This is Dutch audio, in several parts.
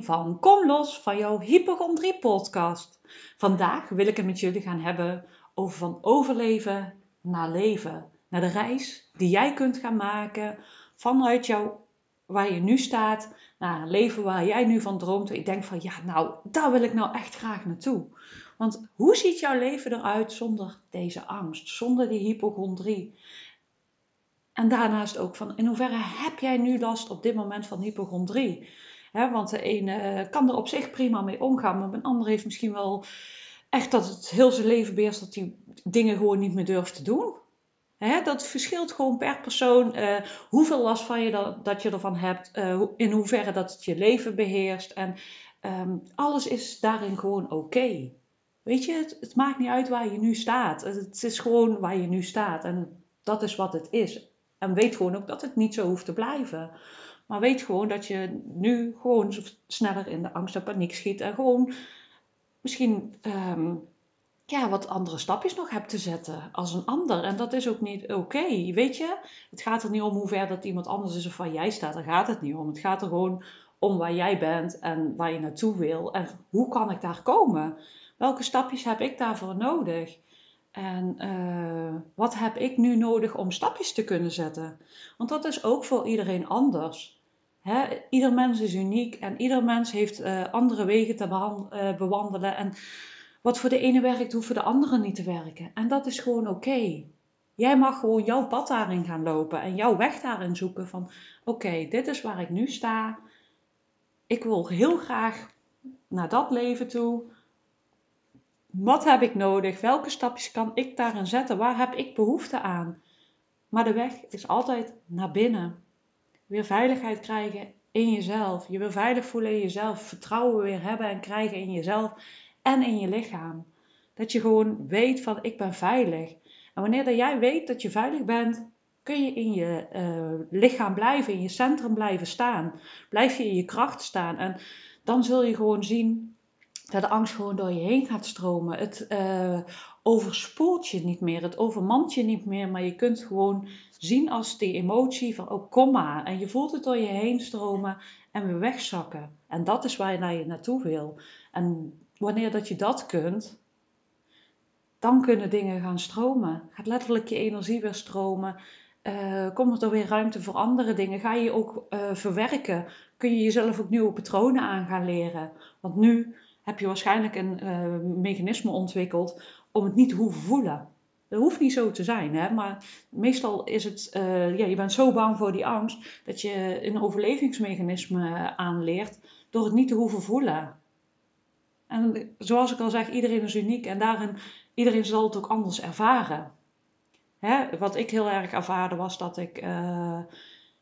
van Kom los van jouw hypochondrie podcast. Vandaag wil ik het met jullie gaan hebben over van overleven naar leven. Naar de reis die jij kunt gaan maken vanuit jou, waar je nu staat, naar een leven waar jij nu van droomt. Ik denk van ja, nou, daar wil ik nou echt graag naartoe. Want hoe ziet jouw leven eruit zonder deze angst, zonder die hypochondrie? En daarnaast ook van in hoeverre heb jij nu last op dit moment van hypochondrie? Want de ene kan er op zich prima mee omgaan, maar een ander heeft misschien wel echt dat het heel zijn leven beheerst dat hij dingen gewoon niet meer durft te doen. dat verschilt gewoon per persoon. Uh, hoeveel last van je dat, dat je ervan hebt, uh, in hoeverre dat het je leven beheerst. En um, alles is daarin gewoon oké. Weet je, het, maakt niet uit waar je nu staat. Het is gewoon waar je nu staat. En dat is wat het is. En weet gewoon ook dat het niet zo hoeft te blijven. Maar weet gewoon dat je nu gewoon sneller in de angst en paniek schiet. En gewoon misschien ehm, ja, wat andere stapjes nog hebt te zetten als een ander. En dat is ook niet oké. Weet je, het gaat er niet om hoe ver dat iemand anders is of waar jij staat. Daar gaat het niet om. Het gaat er gewoon om waar jij bent en waar je naartoe wil. En hoe kan ik daar komen? Welke stapjes heb ik daarvoor nodig? En uh, wat heb ik nu nodig om stapjes te kunnen zetten? Want dat is ook voor iedereen anders. Ieder mens is uniek en ieder mens heeft uh, andere wegen te uh, bewandelen. En wat voor de ene werkt, hoeft voor de andere niet te werken. En dat is gewoon oké. Jij mag gewoon jouw pad daarin gaan lopen en jouw weg daarin zoeken van oké, dit is waar ik nu sta. Ik wil heel graag naar dat leven toe. Wat heb ik nodig? Welke stapjes kan ik daarin zetten? Waar heb ik behoefte aan? Maar de weg is altijd naar binnen. Weer veiligheid krijgen in jezelf. Je wil veilig voelen in jezelf. Vertrouwen weer hebben en krijgen in jezelf en in je lichaam. Dat je gewoon weet van ik ben veilig. En wanneer dat jij weet dat je veilig bent, kun je in je uh, lichaam blijven, in je centrum blijven staan. Blijf je in je kracht staan. En dan zul je gewoon zien dat de angst gewoon door je heen gaat stromen. Het uh, overspoelt je niet meer, het overmant je niet meer, maar je kunt gewoon zien als die emotie van oh kom maar. En je voelt het door je heen stromen en weer wegzakken. En dat is waar je naar je naartoe wil. En wanneer dat je dat kunt, dan kunnen dingen gaan stromen. Gaat letterlijk je energie weer stromen. Uh, komt er weer ruimte voor andere dingen? Ga je ook uh, verwerken? Kun je jezelf ook nieuwe patronen aan gaan leren? Want nu heb je waarschijnlijk een uh, mechanisme ontwikkeld om het niet te hoeven voelen. Dat hoeft niet zo te zijn, hè? maar meestal is het, uh, ja, je bent zo bang voor die angst dat je een overlevingsmechanisme aanleert door het niet te hoeven voelen. En zoals ik al zeg, iedereen is uniek en daarin, iedereen zal het ook anders ervaren. Hè? Wat ik heel erg ervaarde was dat ik uh,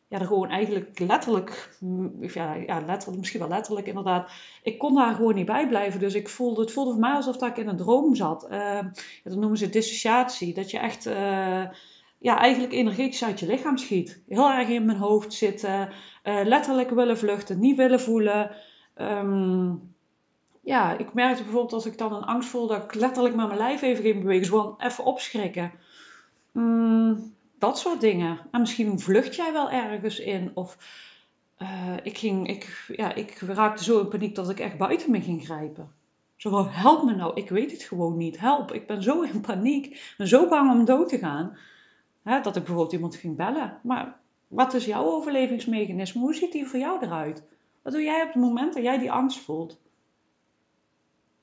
ja, er gewoon eigenlijk letterlijk, ja, ja, letterlijk, misschien wel letterlijk inderdaad, ik kon daar gewoon niet bij blijven. Dus ik voelde, het voelde voor mij alsof ik in een droom zat. Uh, dat noemen ze dissociatie. Dat je echt, uh, ja, eigenlijk energetisch uit je lichaam schiet. Heel erg in mijn hoofd zitten, uh, letterlijk willen vluchten, niet willen voelen. Um, ja, ik merkte bijvoorbeeld als ik dan een angst voel, dat ik letterlijk met mijn lijf even ging bewegen. gewoon even opschrikken. Um, dat soort dingen. En misschien vlucht jij wel ergens in. Of uh, ik, ging, ik, ja, ik raakte zo in paniek dat ik echt buiten me ging grijpen. Zo help me nou, ik weet het gewoon niet. Help, ik ben zo in paniek. Ik ben zo bang om dood te gaan. Hè, dat ik bijvoorbeeld iemand ging bellen. Maar wat is jouw overlevingsmechanisme? Hoe ziet die voor jou eruit? Wat doe jij op het moment dat jij die angst voelt?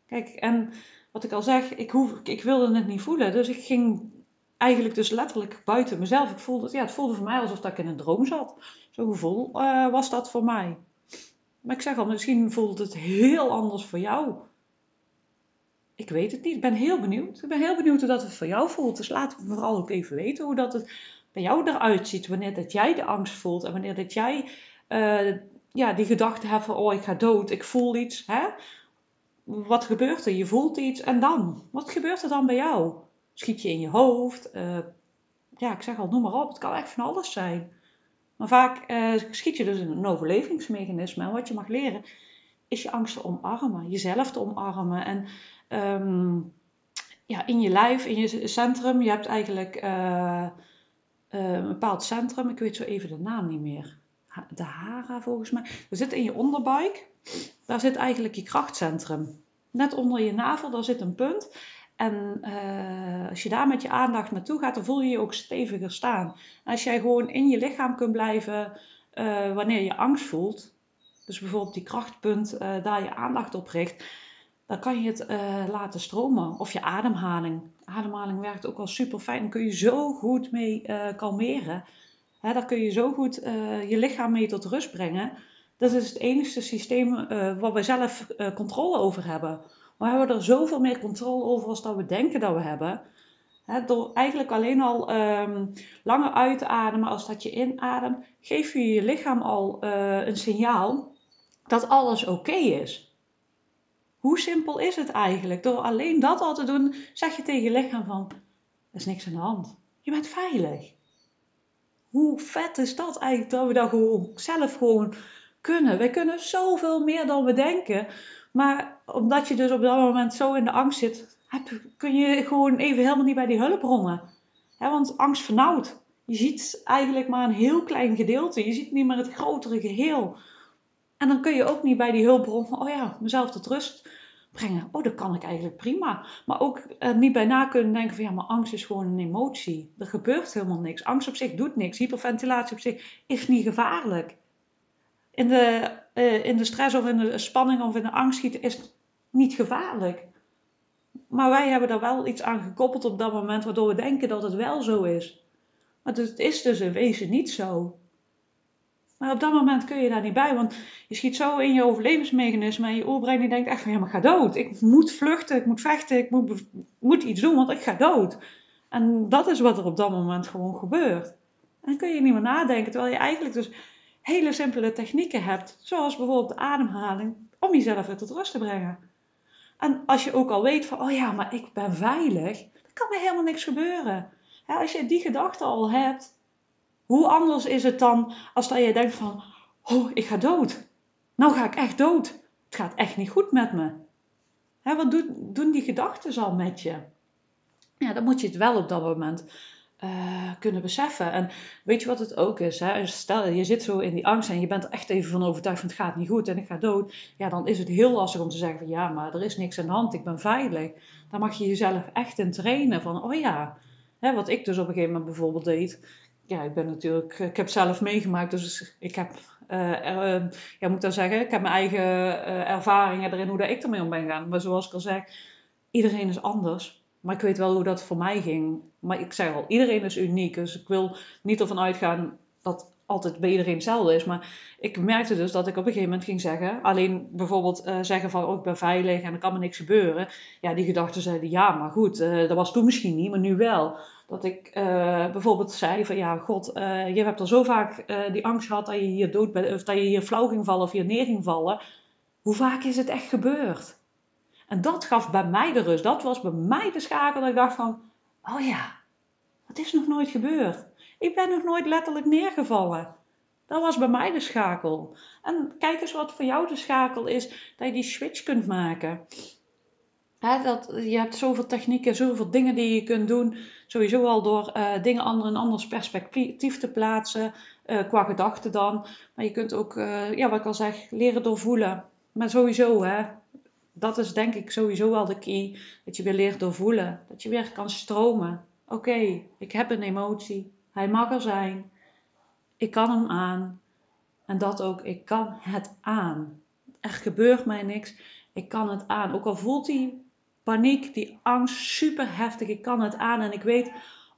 Kijk, en wat ik al zeg, ik, hoef, ik wilde het niet voelen. Dus ik ging eigenlijk dus letterlijk buiten mezelf. Ik voelde, ja, het voelde voor mij alsof ik in een droom zat. Zo'n gevoel uh, was dat voor mij. Maar ik zeg al, misschien voelt het heel anders voor jou. Ik weet het niet. Ik ben heel benieuwd. Ik ben heel benieuwd hoe dat het voor jou voelt. Dus laat me vooral ook even weten hoe dat het bij jou eruit ziet. Wanneer dat jij de angst voelt. En wanneer dat jij uh, ja, die gedachte hebt van... Oh, ik ga dood. Ik voel iets. Hè? Wat gebeurt er? Je voelt iets. En dan? Wat gebeurt er dan bij jou? Schiet je in je hoofd? Uh, ja, ik zeg al, noem maar op. Het kan echt van alles zijn. Maar vaak uh, schiet je dus in een overlevingsmechanisme. En wat je mag leren, is je angst te omarmen. Jezelf te omarmen. En um, ja, in je lijf, in je centrum. Je hebt eigenlijk uh, een bepaald centrum. Ik weet zo even de naam niet meer. de hara volgens mij. Er zit in je onderbuik, daar zit eigenlijk je krachtcentrum. Net onder je navel, daar zit een punt. En uh, als je daar met je aandacht naartoe gaat, dan voel je je ook steviger staan. Als jij gewoon in je lichaam kunt blijven uh, wanneer je angst voelt, dus bijvoorbeeld die krachtpunt, uh, daar je aandacht op richt, dan kan je het laten stromen. Of je ademhaling. Ademhaling werkt ook al super fijn. Dan kun je zo goed mee kalmeren. Hè, daar kun je zo goed je lichaam mee tot rust brengen. Dat is het enige systeem waar we zelf controle over hebben. We hebben er zoveel meer controle over als dat we denken dat we hebben. door eigenlijk alleen al um, langer uit te ademen als dat je inademt, geef je je lichaam al uh, een signaal dat alles oké is. Hoe simpel is het eigenlijk? Door alleen dat al te doen, zeg je tegen je lichaam van, er is niks aan de hand. Je bent veilig. Hoe vet is dat eigenlijk dat we dat gewoon zelf gewoon kunnen? Wij kunnen zoveel meer dan we denken. Maar omdat je dus op dat moment zo in de angst zit, kun je gewoon even helemaal niet bij die hulpbronnen. want angst vernauwt. Je ziet eigenlijk maar een heel klein gedeelte. Je ziet niet meer het grotere geheel. En dan kun je ook niet bij die hulpbron van, oh ja, mezelf tot rust brengen. Oh, dat kan ik eigenlijk prima. Maar ook eh, niet bij na kunnen denken van, ja, maar angst is gewoon een emotie. Er gebeurt helemaal niks. Angst op zich doet niks. Hyperventilatie op zich is niet gevaarlijk in de, uh, in de stress of in de spanning of in de angst schieten is niet gevaarlijk. Maar wij hebben daar wel iets aan gekoppeld op dat moment, waardoor we denken dat het wel zo is. Maar het is dus in wezen niet zo. Maar op dat moment kun je daar niet bij, want je schiet zo in je overlevingsmechanisme en je oerbrein die denkt echt van ja, maar ik ga dood. Ik moet vluchten, ik moet vechten, ik moet, moet iets doen, want ik ga dood. En dat is wat er op dat moment gewoon gebeurt. En dan kun je niet meer nadenken, terwijl je eigenlijk dus hele simpele technieken hebt, zoals bijvoorbeeld de ademhaling, om jezelf weer tot rust te brengen. En als je ook al weet van, oh ja, maar ik ben veilig, dan kan er helemaal niks gebeuren. als je die gedachte al hebt, hoe anders is het dan als dat je denkt van, oh, ik ga dood. Nou ga ik echt dood. Het gaat echt niet goed met me. wat doen, doen die gedachten al met je? Ja, dan moet je het wel op dat moment uh, kunnen beseffen. En weet je wat het ook is? Hè? Stel, je zit zo in die angst en je bent er echt even van overtuigd van het gaat niet goed en ik ga dood. Ja, dan is het heel lastig om te zeggen van ja, maar er is niks aan de hand, ik ben veilig. Dan mag je jezelf echt in trainen van oh ja. Hè, wat ik dus op een gegeven moment bijvoorbeeld deed. Ja, ik ben natuurlijk, ik heb zelf meegemaakt, dus ik heb, uh, uh, ja, moet ik dan zeggen, ik heb mijn eigen ervaringen erin hoe dat ik ermee om ben gegaan. Maar zoals ik al zeg, iedereen is anders. Maar ik weet wel hoe dat voor mij ging. Maar ik zeg al, iedereen is uniek. Dus ik wil niet ervan uitgaan dat altijd bij iedereen hetzelfde is. Maar ik merkte dus dat ik op een gegeven moment ging zeggen. Alleen bijvoorbeeld uh, zeggen van, oh ik ben veilig en er kan me niks gebeuren. Ja, die gedachten zeiden, ja maar goed, uh, dat was toen misschien niet, maar nu wel. Dat ik uh, bijvoorbeeld zei van, ja god, je hebt al zo vaak die angst gehad dat je hier dood bent. Of dat je hier flauw ging vallen of hier neer ging vallen. Hoe vaak is het echt gebeurd? En dat gaf bij mij de rust. Dat was bij mij de schakel dat ik dacht van, oh ja, dat is nog nooit gebeurd. Ik ben nog nooit letterlijk neergevallen. Dat was bij mij de schakel. En kijk eens wat voor jou de schakel is, dat je die switch kunt maken. dat, je hebt zoveel technieken, zoveel dingen die je kunt doen. Sowieso al door uh, dingen ander, een anders perspectief te plaatsen, uh, qua gedachten dan. Maar je kunt ook, uh, ja, wat ik al zeg, leren doorvoelen. Maar sowieso, hè, dat is denk ik sowieso wel de key. Dat je weer leert doorvoelen. Dat je weer kan stromen. Oké, ik heb een emotie. Hij mag er zijn. Ik kan hem aan. En dat ook, ik kan het aan. Er gebeurt mij niks. Ik kan het aan. Ook al voelt die paniek, die angst super heftig. Ik kan het aan. En ik weet,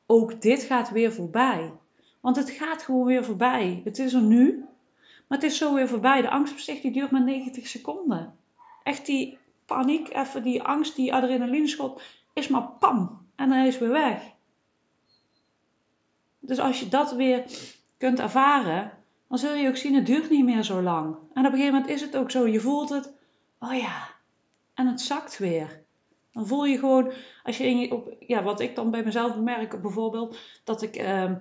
ook dit gaat weer voorbij. Want het gaat gewoon weer voorbij. Het is er nu. Maar het is zo weer voorbij. De angst op zich die duurt maar 90 seconden. Echt die paniek, even die angst, die adrenalineschot, is maar pam. En dan is weer weg. Dus als je dat weer kunt ervaren, dan zul je ook zien, het duurt niet meer zo lang. En op een gegeven moment is het ook zo, je voelt het, oh ja, en het zakt weer. Dan voel je gewoon, als je op, ja, wat ik dan bij mezelf bemerk, bijvoorbeeld, dat ik uh,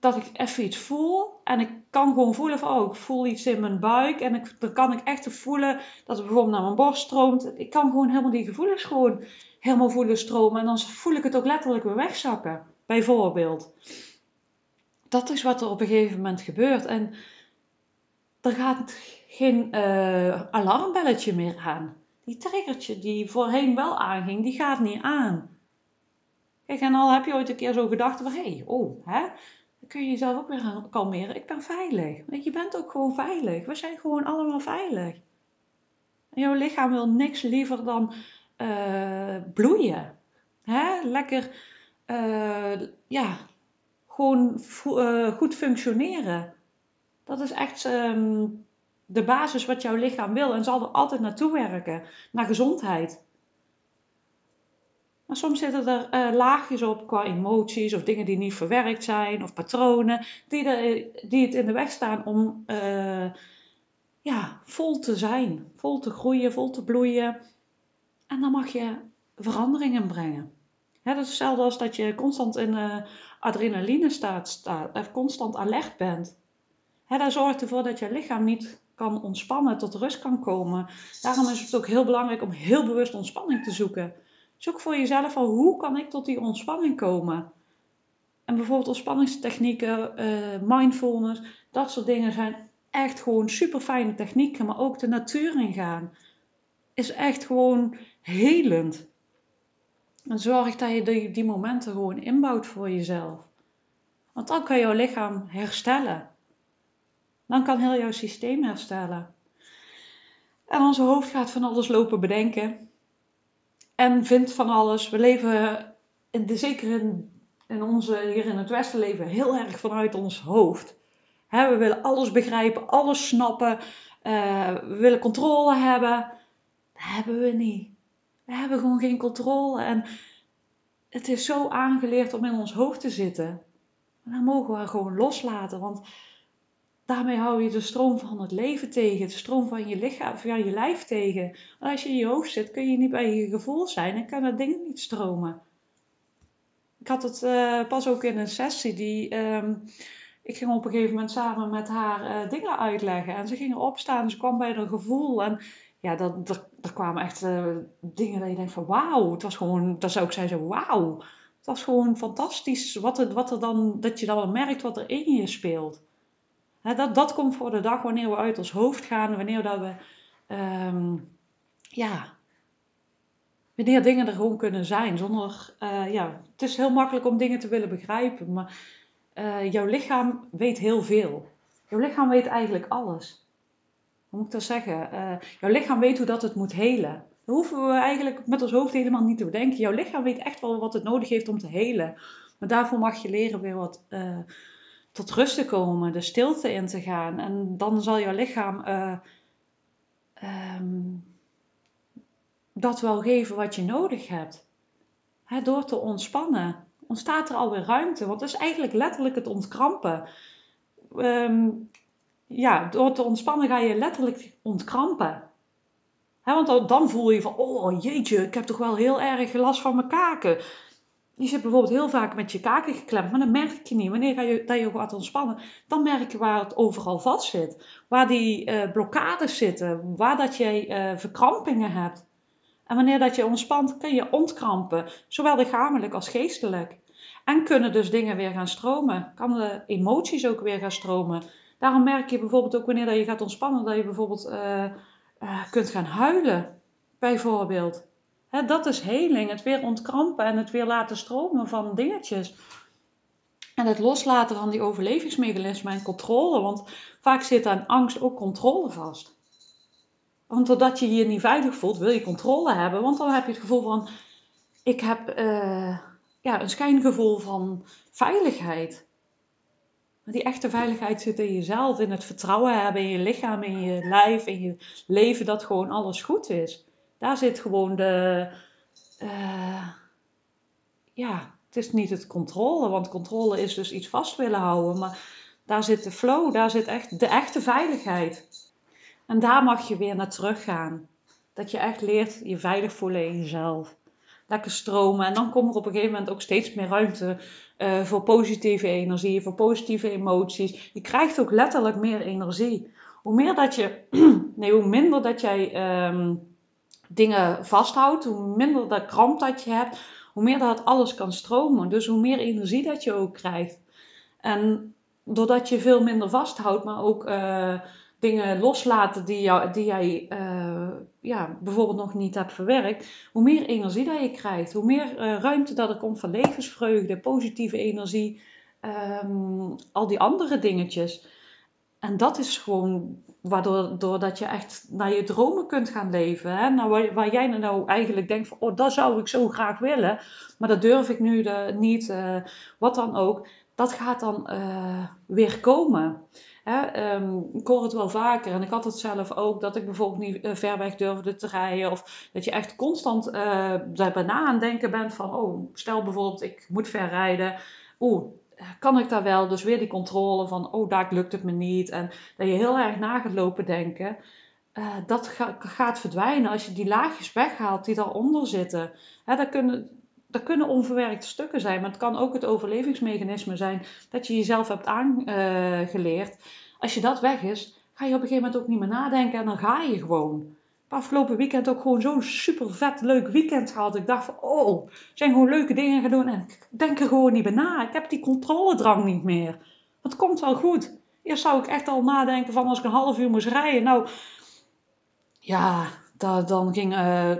dat ik even iets voel. En ik kan gewoon voelen van, oh, ik voel iets in mijn buik. En dan kan ik echt voelen dat het bijvoorbeeld naar mijn borst stroomt. Ik kan gewoon helemaal die gevoelens gewoon helemaal voelen stromen. En dan voel ik het ook letterlijk weer wegzakken. Bijvoorbeeld. Dat is wat er op een gegeven moment gebeurt. En er gaat geen uh, alarmbelletje meer aan. Die triggertje die voorheen wel aanging, die gaat niet aan. Kijk, en al heb je ooit een keer zo gedacht van, hé, hey, oh, hè, dan kun je jezelf ook weer gaan kalmeren. Ik ben veilig. Je bent ook gewoon veilig. We zijn gewoon allemaal veilig. En jouw lichaam wil niks liever dan uh, bloeien. Hè? Lekker, uh, ja, gewoon uh, goed functioneren. Dat is echt um, de basis wat jouw lichaam wil en zal er altijd naartoe werken, naar gezondheid. Maar soms zitten er uh, laagjes op qua emoties of dingen die niet verwerkt zijn of patronen die, de, die het in de weg staan om uh, ja, vol te zijn, vol te groeien, vol te bloeien. En dan mag je veranderingen brengen. dat is hetzelfde als dat je constant in adrenaline staat, staat, constant alert bent. He, dat zorgt ervoor dat je lichaam niet kan ontspannen, tot rust kan komen. Daarom is het ook heel belangrijk om heel bewust ontspanning te zoeken. Zoek voor jezelf van hoe kan ik tot die ontspanning komen. En bijvoorbeeld ontspanningstechnieken, uh, mindfulness, dat soort dingen zijn echt gewoon super fijne technieken. Maar ook de natuur ingaan is echt gewoon helend. En zorg dat je die, die momenten gewoon inbouwt voor jezelf. Want dan kan jouw lichaam herstellen. Dan kan heel jouw systeem herstellen. En onze hoofd gaat van alles lopen bedenken. En vindt van alles. We leven, in de, zeker in, in onze, hier in het Westen, leven heel erg vanuit ons hoofd. we willen alles begrijpen, alles snappen. Uh, we willen controle hebben. Dat hebben we niet. We hebben gewoon geen controle. En het is zo aangeleerd om in ons hoofd te zitten. En dan mogen we gewoon loslaten. Want Daarmee hou je de stroom van het leven tegen, de stroom van je lichaam, van je lijf tegen. als je in je hoofd zit, kun je niet bij je gevoel zijn en kunnen dingen niet stromen. Ik had het uh, pas ook in een sessie die. Um, ik ging op een gegeven moment samen met haar uh, dingen uitleggen. En ze gingen opstaan, ze kwam bij haar gevoel. En ja, dat, dat, er kwamen echt uh, dingen dat je denkt van wauw. Het was gewoon, dat zou ik zeggen, wauw. Het was gewoon fantastisch wat, het, wat er dan, dat je dan merkt wat er in je speelt dat, dat komt voor de dag wanneer we uit ons hoofd gaan, wanneer dat we, um, ja, wanneer dingen er gewoon kunnen zijn. Zonder, uh, ja, het is heel makkelijk om dingen te willen begrijpen, maar uh, jouw lichaam weet heel veel. Jouw lichaam weet eigenlijk alles. Hoe moet ik dat zeggen? Uh, jouw lichaam weet hoe dat het moet helen. Dat hoeven we eigenlijk met ons hoofd helemaal niet te bedenken. Jouw lichaam weet echt wel wat het nodig heeft om te helen. Maar daarvoor mag je leren weer wat tot rust te komen, de stilte in te gaan. En dan zal jouw lichaam uh, um, dat wel geven wat je nodig hebt. door te ontspannen ontstaat er alweer ruimte. Want dat is eigenlijk letterlijk het ontkrampen. Um, ja, door te ontspannen ga je letterlijk ontkrampen. want dan voel je van, oh jeetje, ik heb toch wel heel erg last van mijn kaken je zit bijvoorbeeld heel vaak met je kaken geklemd, maar dan merk je niet. Wanneer je, dat je gaat ontspannen, dan merk je waar het overal vast zit. Waar die uh, blokkades zitten, waar dat je uh, verkrampingen hebt. En wanneer dat je ontspant, kun je ontkrampen, zowel lichamelijk als geestelijk. En kunnen dus dingen weer gaan stromen. Kan de emoties ook weer gaan stromen. Daarom merk je bijvoorbeeld ook wanneer dat je gaat ontspannen, dat je bijvoorbeeld uh, kunt gaan huilen. Bijvoorbeeld dat is heling. Het weer ontkrampen en het weer laten stromen van dingetjes. En het loslaten van die overlevingsmechanismen en controle. Want vaak zit aan angst ook controle vast. Want doordat je je niet veilig voelt, wil je controle hebben. Want dan heb je het gevoel van: ik heb uh, ja, een schijngevoel van veiligheid. Maar die echte veiligheid zit in jezelf, in het vertrouwen hebben in je lichaam, in je lijf, in je leven dat gewoon alles goed is. Daar zit gewoon de. Uh, ja, het is niet het controle, want controle is dus iets vast willen houden. Maar daar zit de flow, daar zit echt de echte veiligheid. En daar mag je weer naar teruggaan. Dat je echt leert je veilig voelen in jezelf. Lekker stromen. En dan komt er op een gegeven moment ook steeds meer ruimte uh, voor positieve energie, voor positieve emoties. Je krijgt ook letterlijk meer energie. Hoe meer dat je, nee, hoe minder dat jij um, dingen vasthoudt, hoe minder dat kramp dat je hebt, hoe meer dat alles kan stromen. Dus hoe meer energie dat je ook krijgt. En doordat je veel minder vasthoudt, maar ook uh, dingen loslaten die, jou, die jij uh, ja, bijvoorbeeld nog niet hebt verwerkt, hoe meer energie dat je krijgt, hoe meer uh, ruimte dat er komt van levensvreugde, positieve energie, um, al die andere dingetjes. En dat is gewoon waardoor doordat je echt naar je dromen kunt gaan leven. Hè? Nou, waar, waar, jij nou eigenlijk denkt van, oh, dat zou ik zo graag willen, maar dat durf ik nu niet, uh, wat dan ook. Dat gaat dan uh, weer komen. Hè? Um, ik hoor het wel vaker en ik had het zelf ook, dat ik bijvoorbeeld niet uh, ver weg durfde te rijden. Of dat je echt constant daarbij na aan denken bent van, oh, stel bijvoorbeeld ik moet ver rijden. Oeh, kan ik daar wel? Dus weer die controle van, oh, daar lukt het me niet. En dat je heel erg na gaat lopen denken. Uh, dat ga, gaat verdwijnen als je die laagjes weghaalt die daaronder zitten. Hè, dat, kunnen, kunnen onverwerkte stukken zijn, maar het kan ook het overlevingsmechanisme zijn dat je jezelf hebt aangeleerd. Als je dat weg is, ga je op een gegeven moment ook niet meer nadenken en dan ga je gewoon afgelopen weekend ook gewoon zo'n super vet leuk weekend gehad. Ik dacht van, oh, zijn gewoon leuke dingen doen. En ik denk er gewoon niet bij na. Ik heb die controledrang niet meer. Het komt wel goed. Eerst zou ik echt al nadenken van als ik een half uur moest rijden. Nou, ja, dat, dan ging... Uh,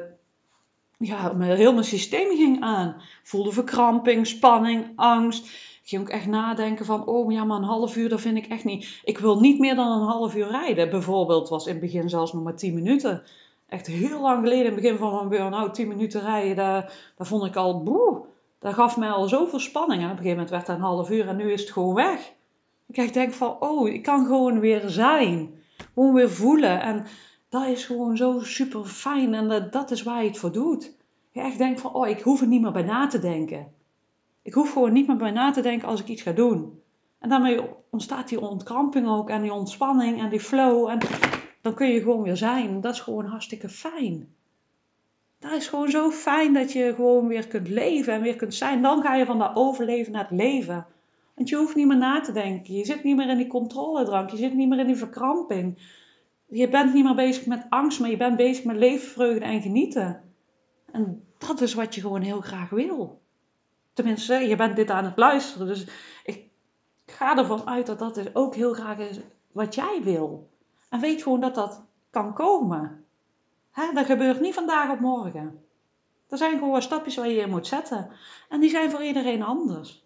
ja, heel mijn systeem ging aan. voelde verkramping, spanning, angst. Ik ging ook echt nadenken van, oh ja, maar een half uur, dat vind ik echt niet. Ik wil niet meer dan een half uur rijden. Bijvoorbeeld was in het begin zelfs nog maar 10 minuten echt heel lang geleden, in het begin van mijn burn-out, 10 minuten rijden, daar vond ik al, boe, dat gaf mij al zoveel spanning. En op een gegeven moment werd het een half uur en nu is het gewoon weg. Ik denk van, oh, ik kan gewoon weer zijn. Gewoon weer voelen. En dat is gewoon zo super fijn en dat, dat is waar je het voor doet. Je echt denkt van, oh, ik hoef er niet meer bij na te denken. Ik hoef gewoon niet meer bij na te denken als ik iets ga doen. En daarmee ontstaat die ontkramping ook en die ontspanning en die flow. En dan kun je gewoon weer zijn. Dat is gewoon hartstikke fijn. Dat is gewoon zo fijn dat je gewoon weer kunt leven en weer kunt zijn. Dan ga je van dat overleven naar het leven. Want je hoeft niet meer na te denken. Je zit niet meer in die controledrank. Je zit niet meer in die verkramping. Je bent niet meer bezig met angst, maar je bent bezig met levensvreugde en genieten. En dat is wat je gewoon heel graag wil. Tenminste, je bent dit aan het luisteren. Dus ik ga ervan uit dat dat dus ook heel graag is wat jij wil. En weet gewoon dat dat kan komen. Hè? Dat gebeurt niet vandaag op morgen. Er zijn gewoon stapjes waar je in moet zetten. En die zijn voor iedereen anders.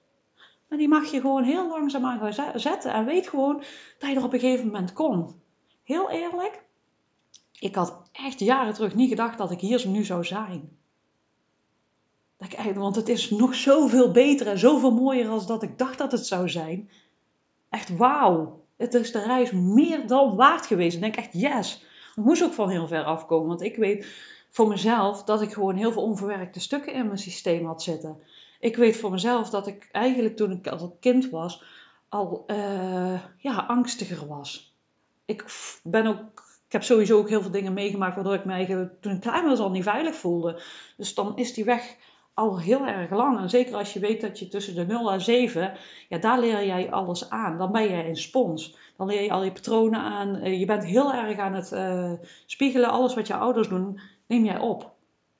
Maar die mag je gewoon heel langzaam aan gaan zetten. En weet gewoon dat je er op een gegeven moment komt. Heel eerlijk, ik had echt jaren terug niet gedacht dat ik hier nu zou zijn. Dat ik, want het is nog zoveel beter en zoveel mooier als dat ik dacht dat het zou zijn. Echt wauw het is de reis meer dan waard geweest. Ik denk echt, yes. Ik moest ook van heel ver afkomen. Want ik weet voor mezelf dat ik gewoon heel veel onverwerkte stukken in mijn systeem had zitten. Ik weet voor mezelf dat ik eigenlijk toen ik als kind was, al uh, ja, angstiger was. Ik ben ook ik heb sowieso ook heel veel dingen meegemaakt waardoor ik me eigenlijk toen ik klein was al niet veilig voelde. Dus dan is die weg al heel erg lang. En zeker als je weet dat je tussen de 0 en 7, ja, daar leer jij alles aan. Dan ben je een spons. Dan leer je al je patronen aan. Eh, je bent heel erg aan het uh, spiegelen. Alles wat je ouders doen, neem jij op.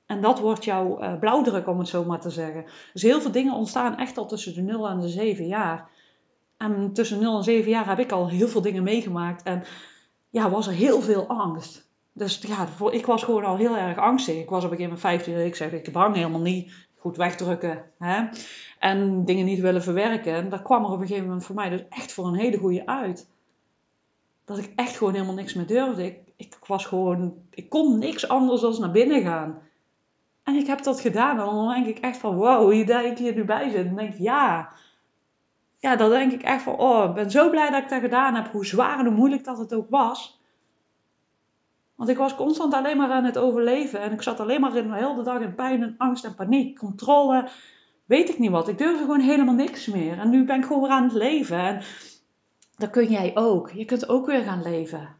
En dat wordt jouw uh, blauwdruk, om het zo maar te zeggen. Dus heel veel dingen ontstaan echt al tussen de 0 en de 7 jaar. En tussen 0 en 7 jaar heb ik al heel veel dingen meegemaakt. En ja, was er heel veel angst. Dus ja, ik was gewoon al heel erg angstig. Ik was op een gegeven moment 15 ik zeg, ik bang helemaal niet goed wegdrukken. Hè? En dingen niet willen verwerken. En daar kwam er op een gegeven moment voor mij dus echt voor een hele goede uit. Dat ik echt gewoon helemaal niks meer durfde. Ik, ik was gewoon, ik kon niks anders dan naar binnen gaan. En ik heb dat gedaan. En dan denk ik echt van, wow, dat ik hier nu bij zit. Dan denk ik, ja. Ja, dan denk ik echt van, oh, ik ben zo blij dat ik dat gedaan heb. Hoe zwaar en hoe moeilijk dat het ook was. Want ik was constant alleen maar aan het overleven. En ik zat alleen maar in de hele dag in pijn en angst en paniek. Controle, weet ik niet wat. Ik durfde gewoon helemaal niks meer. En nu ben ik gewoon weer aan het leven. En dat kun jij ook. Je kunt ook weer gaan leven.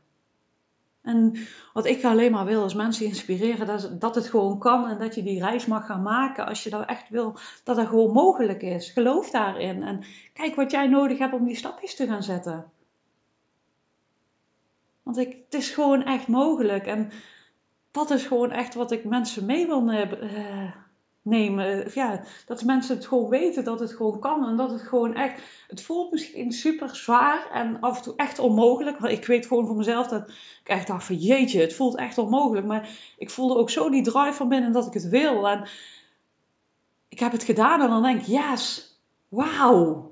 En wat ik alleen maar wil is mensen inspireren dat, dat het gewoon kan en dat je die reis mag gaan maken als je dat echt wil, dat dat gewoon mogelijk is. Geloof daarin en kijk wat jij nodig hebt om die stapjes te gaan zetten. Want ik, het is gewoon echt mogelijk. En dat is gewoon echt wat ik mensen mee wil, uh, nemen. Ja, dat mensen het gewoon weten dat het gewoon kan. En dat het gewoon echt. Het voelt misschien super zwaar en af en toe echt onmogelijk. Want ik weet gewoon voor mezelf dat ik echt dacht van jeetje, het voelt echt onmogelijk. Maar ik voelde ook zo die drive van binnen dat ik het wil. En ik heb het gedaan en dan denk ik, yes, wauw.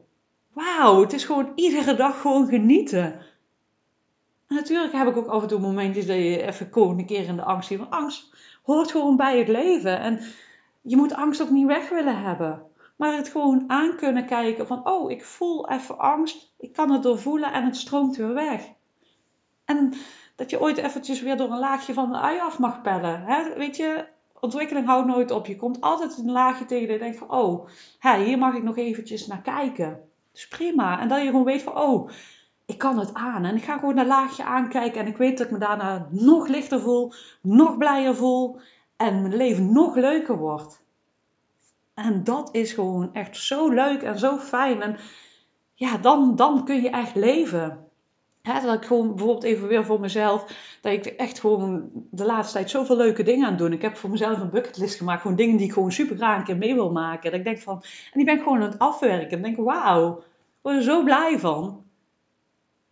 Wauw, het is gewoon iedere dag gewoon genieten. En natuurlijk heb ik ook af en toe momentjes dat je even een keer in de angst zit. Want angst hoort gewoon bij het leven. En je moet angst ook niet weg willen hebben. Maar het gewoon aan kunnen kijken van, oh, ik voel even angst. Ik kan het doorvoelen en het stroomt weer weg. En dat je ooit eventjes weer door een laagje van de ui af mag pellen. Hè? Weet je, ontwikkeling houdt nooit op. Je komt altijd een laagje tegen dat je denkt van, oh, hè, hier mag ik nog eventjes naar kijken. Dus prima. En dat je gewoon weet van, oh, ik kan het aan. En ik ga gewoon een laagje aankijken. En ik weet dat ik me daarna nog lichter voel, nog blijer voel. En mijn leven nog leuker wordt. En dat is gewoon echt zo leuk en zo fijn. En ja, dan, dan kun je echt leven. dat ik gewoon bijvoorbeeld even weer voor mezelf, dat ik echt gewoon de laatste tijd zoveel leuke dingen aan het doen. Ik heb voor mezelf een bucketlist gemaakt, gewoon dingen die ik gewoon super graag een keer mee wil maken. Dat ik denk van, en die ben ik gewoon aan het afwerken. En denk, wauw, ik word er zo blij van.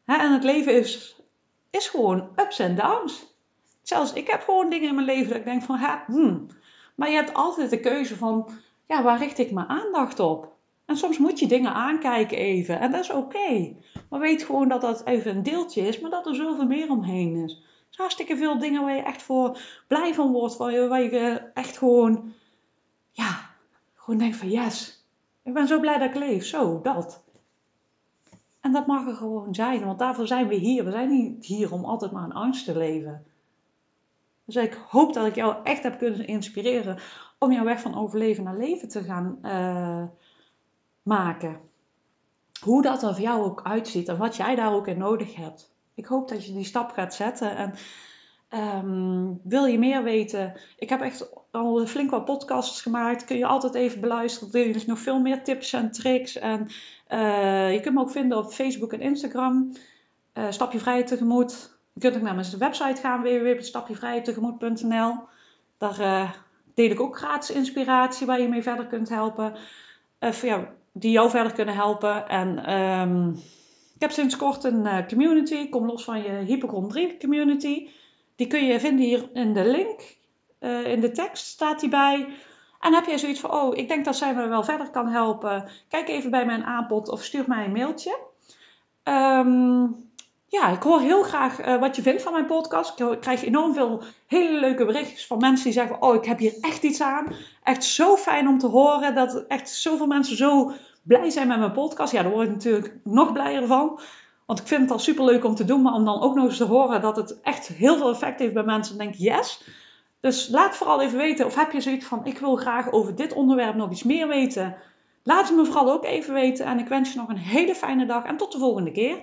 En het leven is, is gewoon ups en downs. Zelfs ik heb gewoon dingen in mijn leven dat ik denk van, ha, hmm. Maar je hebt altijd de keuze van, ja, waar richt ik mijn aandacht op? En soms moet je dingen aankijken even. En dat is oké. Maar weet gewoon dat dat even een deeltje is, maar dat er zoveel meer omheen is. Er zijn hartstikke veel dingen waar je echt voor blij van wordt. Waar je, waar je echt gewoon, ja, gewoon denkt van yes. Ik ben zo blij dat ik leef. Zo, dat. En dat mag er gewoon zijn, want daarvoor zijn we hier. We zijn niet hier om altijd maar in angst te leven. Dus ik hoop dat ik jou echt heb kunnen inspireren om jouw weg van overleven naar leven te gaan uh, maken. Hoe dat er voor jou ook uitziet en wat jij daar ook in nodig hebt. Ik hoop dat je die stap gaat zetten. En um, wil je meer weten? Ik heb echt al flink wat podcasts gemaakt. Kun je altijd even beluisteren. Er is nog veel meer tips en tricks. En uh, je kunt me ook vinden op Facebook en Instagram. Uh, Stap je vrij tegemoet. Je kunt ook naar mijn website gaan, www.stapjevrijtegemoet.nl. Daar uh, deel ik ook gratis inspiratie waar je mee verder kunt helpen. Ja, die jou verder kunnen helpen. En um, ik heb sinds kort een community. Kom los van je hypochondrie community. Die kun je vinden hier in de link. In de tekst staat die bij. En heb jij zoiets van, oh, ik denk dat zij me wel verder kan helpen. Kijk even bij mijn aanbod of stuur mij een mailtje. Um, ja, ik hoor heel graag uh, wat je vindt van mijn podcast. Ik krijg enorm veel hele leuke berichtjes van mensen die zeggen: Oh, ik heb hier echt iets aan. Echt zo fijn om te horen dat echt zoveel mensen zo blij zijn met mijn podcast. Ja, daar word ik natuurlijk nog blijer van. Want ik vind het al super leuk om te doen, maar om dan ook nog eens te horen dat het echt heel veel effect heeft bij mensen, dan denk ik yes. Dus laat vooral even weten, of heb je zoiets van: Ik wil graag over dit onderwerp nog iets meer weten. Laat het me vooral ook even weten. En ik wens je nog een hele fijne dag en tot de volgende keer.